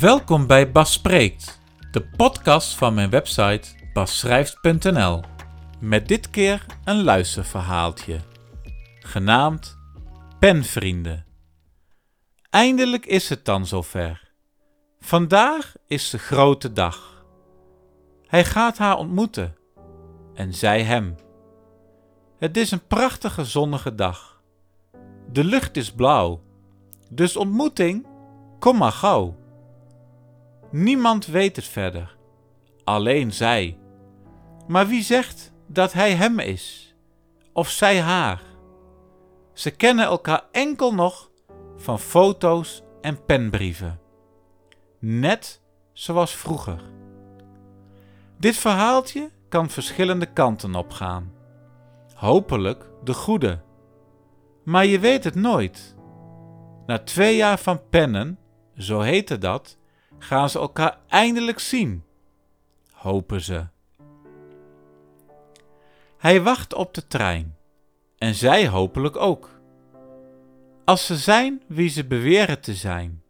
Welkom bij Bas Spreekt, de podcast van mijn website basschrijft.nl. Met dit keer een luisterverhaaltje, genaamd Penvrienden. Eindelijk is het dan zover. Vandaag is de grote dag. Hij gaat haar ontmoeten en zij hem. Het is een prachtige zonnige dag. De lucht is blauw, dus ontmoeting, kom maar gauw. Niemand weet het verder, alleen zij. Maar wie zegt dat hij hem is, of zij haar? Ze kennen elkaar enkel nog van foto's en penbrieven. Net zoals vroeger. Dit verhaaltje kan verschillende kanten opgaan. Hopelijk de goede. Maar je weet het nooit. Na twee jaar van pennen, zo heette dat, gaan ze elkaar eindelijk zien, hopen ze. Hij wacht op de trein en zij hopelijk ook. Als ze zijn wie ze beweren te zijn.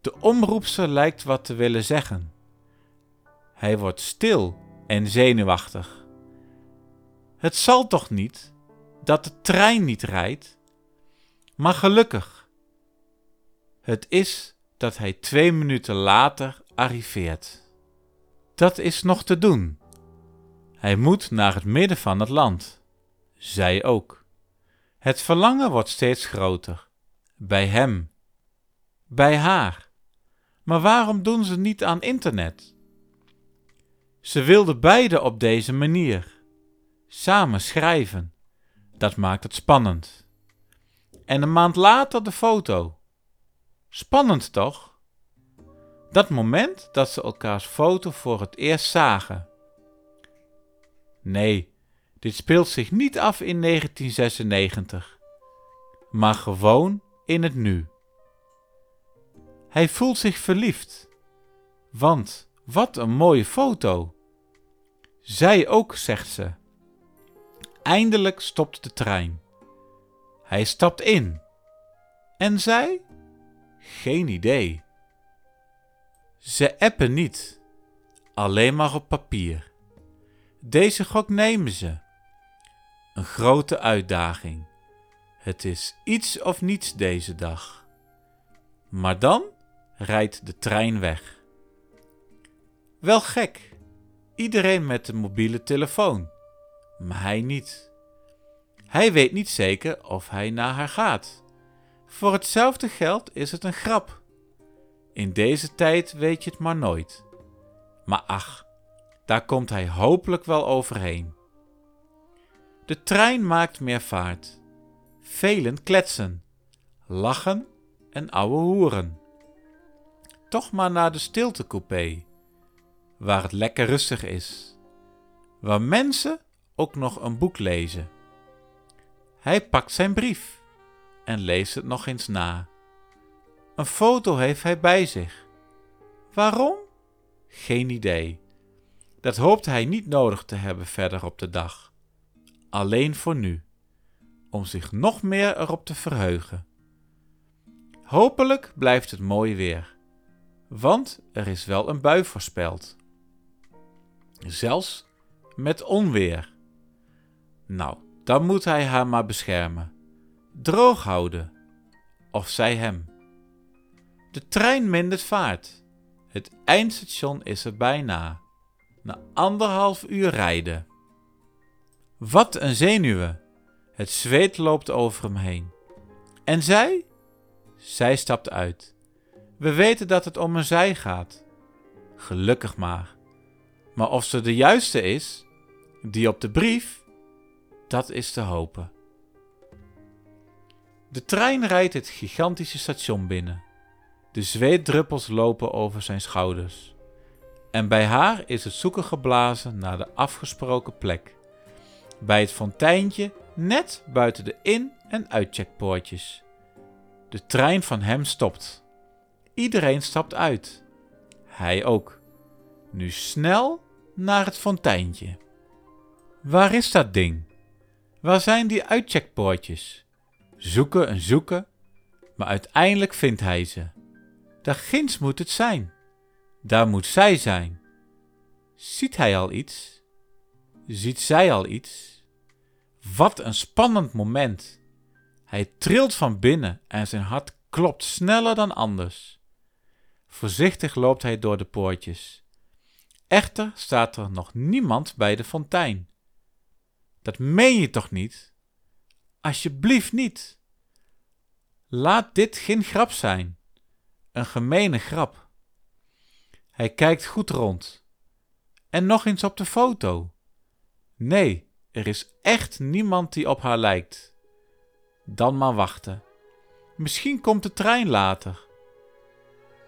De omroepster lijkt wat te willen zeggen. Hij wordt stil en zenuwachtig. Het zal toch niet dat de trein niet rijdt? Maar gelukkig, het is dat hij twee minuten later arriveert. Dat is nog te doen. Hij moet naar het midden van het land. Zij ook. Het verlangen wordt steeds groter. Bij hem. Bij haar. Maar waarom doen ze niet aan internet? Ze wilden beide op deze manier. Samen schrijven. Dat maakt het spannend. En een maand later de foto. Spannend toch? Dat moment dat ze elkaars foto voor het eerst zagen. Nee, dit speelt zich niet af in 1996, maar gewoon in het nu. Hij voelt zich verliefd, want wat een mooie foto. Zij ook, zegt ze. Eindelijk stopt de trein. Hij stapt in. En zij? Geen idee. Ze appen niet, alleen maar op papier. Deze gok nemen ze. Een grote uitdaging. Het is iets of niets deze dag. Maar dan rijdt de trein weg. Wel gek, iedereen met een mobiele telefoon, maar hij niet. Hij weet niet zeker of hij naar haar gaat. Voor hetzelfde geld is het een grap. In deze tijd weet je het maar nooit. Maar ach, daar komt hij hopelijk wel overheen. De trein maakt meer vaart. Velen kletsen, lachen en ouwe hoeren. Toch maar naar de stiltecoupé, waar het lekker rustig is. Waar mensen ook nog een boek lezen. Hij pakt zijn brief en leest het nog eens na. Een foto heeft hij bij zich. Waarom? Geen idee. Dat hoopt hij niet nodig te hebben verder op de dag. Alleen voor nu, om zich nog meer erop te verheugen. Hopelijk blijft het mooi weer, want er is wel een bui voorspeld. Zelfs met onweer. Nou, dan moet hij haar maar beschermen droog houden, of zij hem. De trein mindert vaart. Het eindstation is er bijna. Na anderhalf uur rijden. Wat een zenuwen. Het zweet loopt over hem heen. En zij? Zij stapt uit. We weten dat het om een zij gaat. Gelukkig maar. Maar of ze de juiste is, die op de brief, dat is te hopen. De trein rijdt het gigantische station binnen. De zweetdruppels lopen over zijn schouders. En bij haar is het zoeken geblazen naar de afgesproken plek. Bij het fonteintje net buiten de in- en uitcheckpoortjes. De trein van hem stopt. Iedereen stapt uit. Hij ook. Nu snel naar het fonteintje. Waar is dat ding? Waar zijn die uitcheckpoortjes? Zoeken en zoeken, maar uiteindelijk vindt hij ze. Daar ginds moet het zijn. Daar moet zij zijn. Ziet hij al iets? Ziet zij al iets? Wat een spannend moment. Hij trilt van binnen en zijn hart klopt sneller dan anders. Voorzichtig loopt hij door de poortjes. Echter staat er nog niemand bij de fontein. Dat meen je toch niet? Alsjeblieft niet. Laat dit geen grap zijn. Een gemene grap. Hij kijkt goed rond. En nog eens op de foto. Nee, er is echt niemand die op haar lijkt. Dan maar wachten. Misschien komt de trein later.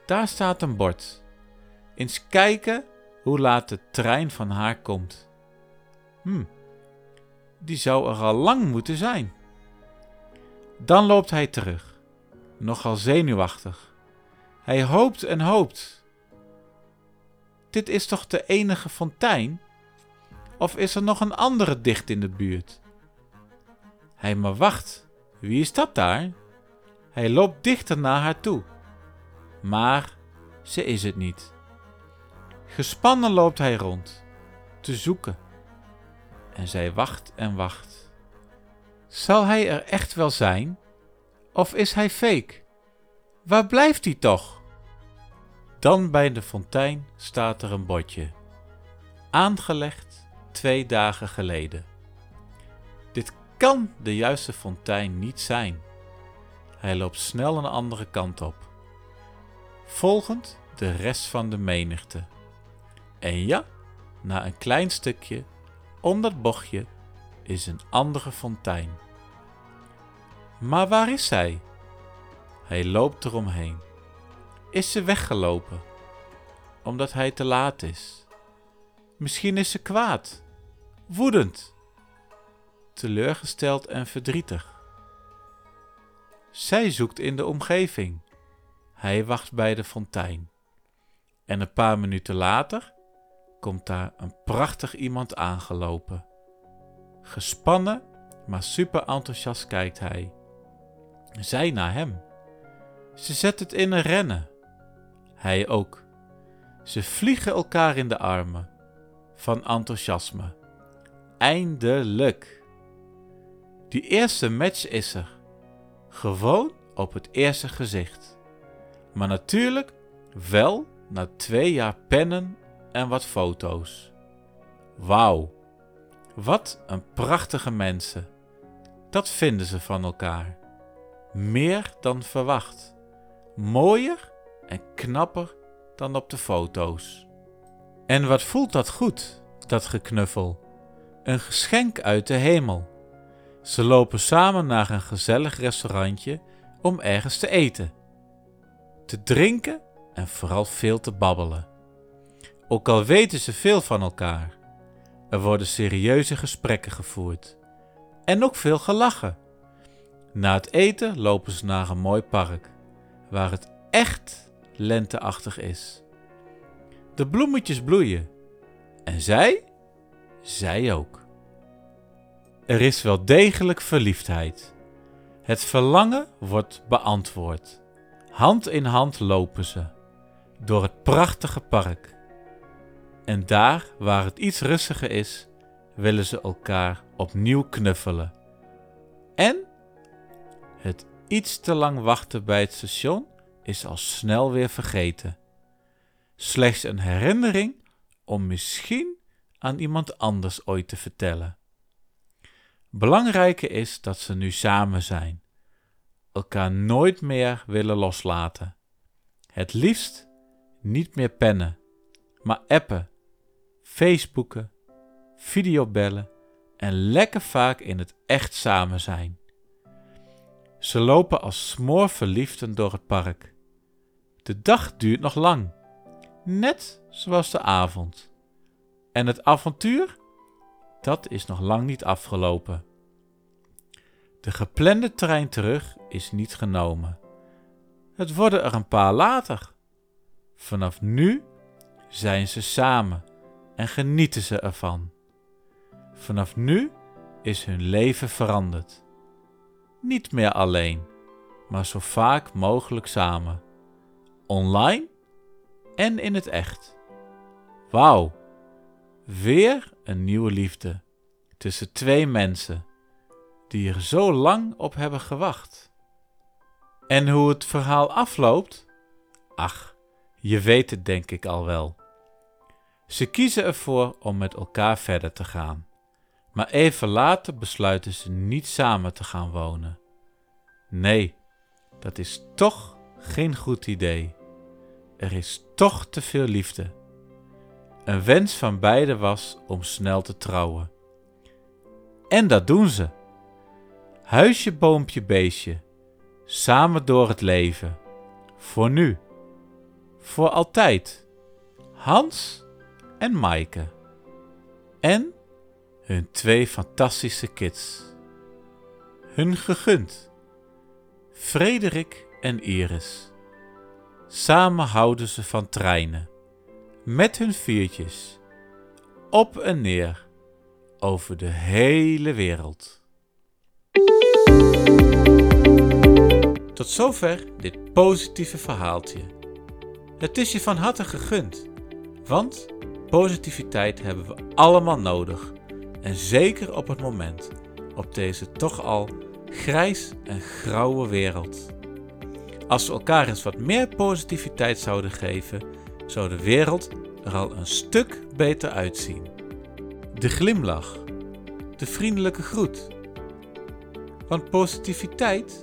Daar staat een bord. Eens kijken hoe laat de trein van haar komt. Hm, die zou er al lang moeten zijn. Dan loopt hij terug, nogal zenuwachtig. Hij hoopt en hoopt. Dit is toch de enige fontein? Of is er nog een andere dicht in de buurt? Hij maar wacht, wie is dat daar? Hij loopt dichter naar haar toe. Maar ze is het niet. Gespannen loopt hij rond, te zoeken. En zij wacht en wacht. Zal hij er echt wel zijn? Of is hij fake? Waar blijft hij toch? Dan bij de fontein staat er een bordje. Aangelegd twee dagen geleden. Dit kan de juiste fontein niet zijn. Hij loopt snel een andere kant op. Volgend de rest van de menigte. En ja, na een klein stukje, om dat bochtje, is een andere fontein. Maar waar is zij? Hij loopt eromheen. Is ze weggelopen? Omdat hij te laat is. Misschien is ze kwaad, woedend, teleurgesteld en verdrietig. Zij zoekt in de omgeving. Hij wacht bij de fontein. En een paar minuten later komt daar een prachtig iemand aangelopen. Gespannen, maar super enthousiast kijkt hij. Zij naar hem. Ze zet het in een rennen. Hij ook. Ze vliegen elkaar in de armen. Van enthousiasme. Eindelijk. Die eerste match is er. Gewoon op het eerste gezicht. Maar natuurlijk wel na twee jaar pennen en wat foto's. Wauw, wat een prachtige mensen. Dat vinden ze van elkaar. Meer dan verwacht. Mooier en knapper dan op de foto's. En wat voelt dat goed, dat geknuffel? Een geschenk uit de hemel. Ze lopen samen naar een gezellig restaurantje om ergens te eten, te drinken en vooral veel te babbelen. Ook al weten ze veel van elkaar, er worden serieuze gesprekken gevoerd en ook veel gelachen. Na het eten lopen ze naar een mooi park, waar het echt lenteachtig is. De bloemetjes bloeien en zij, zij ook. Er is wel degelijk verliefdheid. Het verlangen wordt beantwoord. Hand in hand lopen ze door het prachtige park. En daar waar het iets rustiger is, willen ze elkaar opnieuw knuffelen. En het iets te lang wachten bij het station is al snel weer vergeten. Slechts een herinnering om misschien aan iemand anders ooit te vertellen. Belangrijke is dat ze nu samen zijn, elkaar nooit meer willen loslaten. Het liefst niet meer pennen, maar appen, Facebooken, videobellen en lekker vaak in het echt samen zijn. Ze lopen als smoorverliefden door het park. De dag duurt nog lang, net zoals de avond. En het avontuur? Dat is nog lang niet afgelopen. De geplande trein terug is niet genomen. Het worden er een paar later. Vanaf nu zijn ze samen en genieten ze ervan. Vanaf nu is hun leven veranderd. Niet meer alleen, maar zo vaak mogelijk samen. online en in het echt. Wauw, weer een nieuwe liefde tussen twee mensen die er zo lang op hebben gewacht. En hoe het verhaal afloopt? Ach, je weet het denk ik al wel. Ze kiezen ervoor om met elkaar verder te gaan, maar even later besluiten ze niet samen te gaan wonen. Nee, dat is toch geen goed idee. Er is toch te veel liefde. Een wens van beiden was om snel te trouwen. En dat doen ze. Huisje, boompje, beestje. Samen door het leven. Voor nu. Voor altijd. Hans en Maaike. En hun twee fantastische kids. Hun gegund. Frederik en Iris. Samen houden ze van treinen. Met hun viertjes. Op en neer. Over de hele wereld. Tot zover dit positieve verhaaltje. Het is je van harte gegund, want positiviteit hebben we allemaal nodig. En zeker op het moment, op deze toch al grijs en grauwe wereld. Als we elkaar eens wat meer positiviteit zouden geven, zou de wereld er al een stuk beter uitzien. De glimlach, de vriendelijke groet. Want positiviteit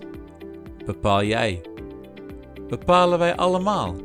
bepaal jij. Bepalen wij allemaal.